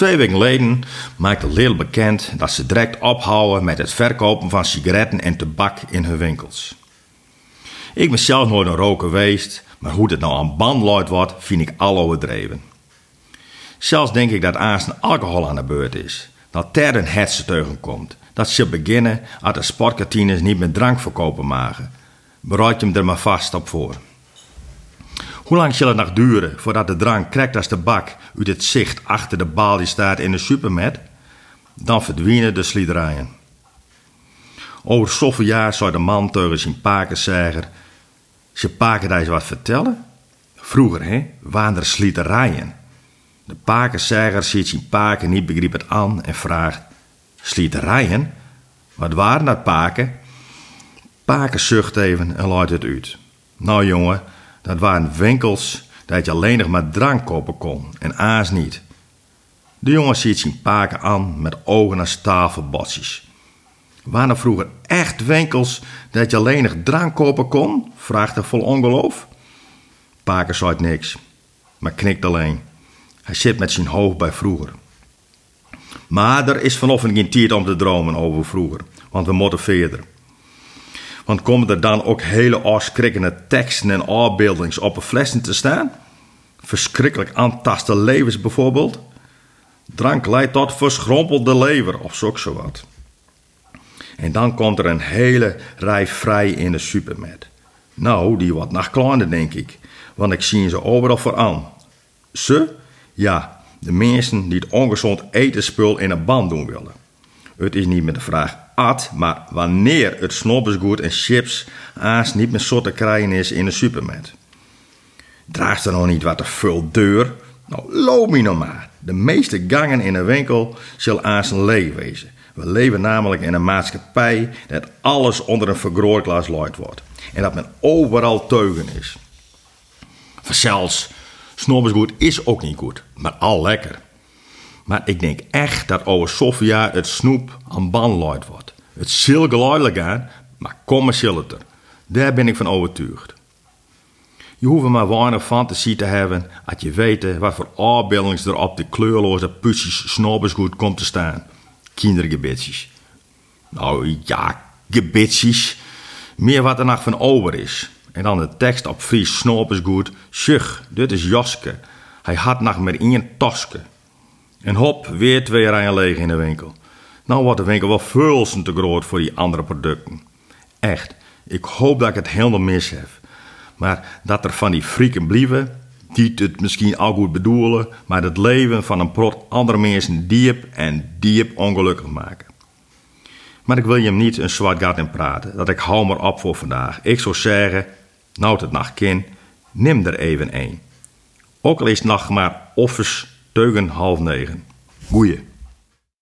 Twee weken geleden maakte Lidl bekend dat ze direct ophouden met het verkopen van sigaretten en tabak in hun winkels. Ik ben zelf nooit een roker geweest, maar hoe dit nou aan band wordt, vind ik al overdreven. Zelfs denk ik dat aanstaan alcohol aan de beurt is. Dat er een hetze teugen komt. Dat ze beginnen als de sportkantines niet meer drank verkopen maken. Bereid je hem er maar vast op voor. Hoe lang zal het nog duren voordat de drank krijgt als de bak uit het zicht achter de baal die staat in de supermarkt? Dan verdwijnen de sliederijen. Over zoveel jaar zou de man tegen zijn paken zeggen: Ze paken eens wat vertellen? Vroeger, hè, waren er sliederijen. De pakenzeger ziet zijn paken niet begreep het aan en vraagt: Sliederijen? Wat waren dat paken? Paken zucht even en luidt het uit. Nou jongen, dat waren winkels dat je alleen nog maar drank kopen kon en aas niet. De jongen ziet zijn paken aan met ogen als tafelbotsjes. Waren er vroeger echt winkels dat je alleen nog drank kopen kon? vraagt hij vol ongeloof. Paken zei niks, maar knikt alleen. Hij zit met zijn hoofd bij vroeger. Maar er is vanochtend geen tijd om te dromen over vroeger, want we moeten verder. Want komen er dan ook hele afschrikkende teksten en afbeeldings op de flessen te staan? Verschrikkelijk aantaste levens bijvoorbeeld? Drank leidt tot verschrompelde lever of zo wat. En dan komt er een hele rij vrij in de supermarkt. Nou, die wordt nog kleiner denk ik, want ik zie ze overal voor aan. Ze? Ja, de mensen die het ongezond etenspul in een band doen willen. Het is niet met de vraag maar wanneer het snobbersgoed en chips aans niet meer soort te krijgen is in de supermarkt. Draagt er nog niet wat te veel deur? Nou, loop me nog maar. De meeste gangen in een winkel zullen aans een leeg wezen. We leven namelijk in een maatschappij dat alles onder een vergrootglas luid wordt. En dat men overal teugen is. Zelfs snobbersgoed is ook niet goed, maar al lekker. Maar ik denk echt dat over Sofia het snoep aan ban luid wordt. Het zal geluidelijk aan, maar commercieel het er. Daar ben ik van overtuigd. Je hoeft maar weinig fantasie te hebben als je weet wat voor afbeeldings er op de kleurloze pussies snobbersgoed komt te staan. Kindergebitsjes. Nou ja, gebitsjes. Meer wat er nog van over is. En dan de tekst op Fries snobbersgoed. Sjuch, dit is Joske. Hij had nog maar één toske. En hop, weer twee rijen leeg in de winkel. Nou wordt de winkel wel veel te groot voor die andere producten. Echt, ik hoop dat ik het helemaal mis heb. Maar dat er van die frieken blieven, die het misschien al goed bedoelen, maar het leven van een prot andere mensen diep en diep ongelukkig maken. Maar ik wil je niet een zwart gat in praten, dat ik hou maar op voor vandaag. Ik zou zeggen, nou het nacht kind, neem er even een. Ook al is het nacht maar offers teugen half negen. Goeie.